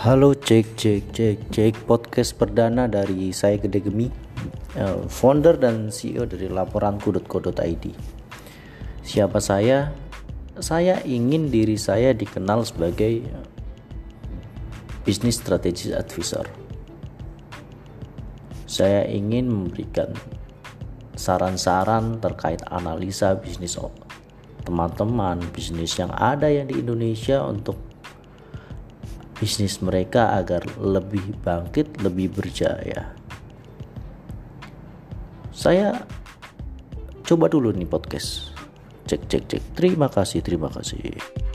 Halo cek cek cek cek. Podcast perdana dari saya Gede Gemi. Eh, founder dan CEO dari laporanku.co.id Siapa saya? Saya ingin diri saya dikenal sebagai bisnis strategis advisor. Saya ingin memberikan saran-saran terkait analisa bisnis teman-teman bisnis yang ada yang di Indonesia untuk bisnis mereka agar lebih bangkit, lebih berjaya. Saya coba dulu nih podcast. Cek cek cek. Terima kasih, terima kasih.